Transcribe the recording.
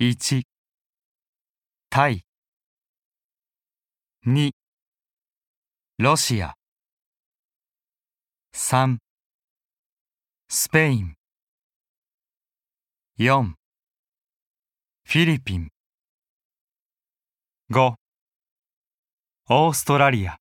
1タイ2ロシア。3スペイン。4フィリピン。5オーストラリア。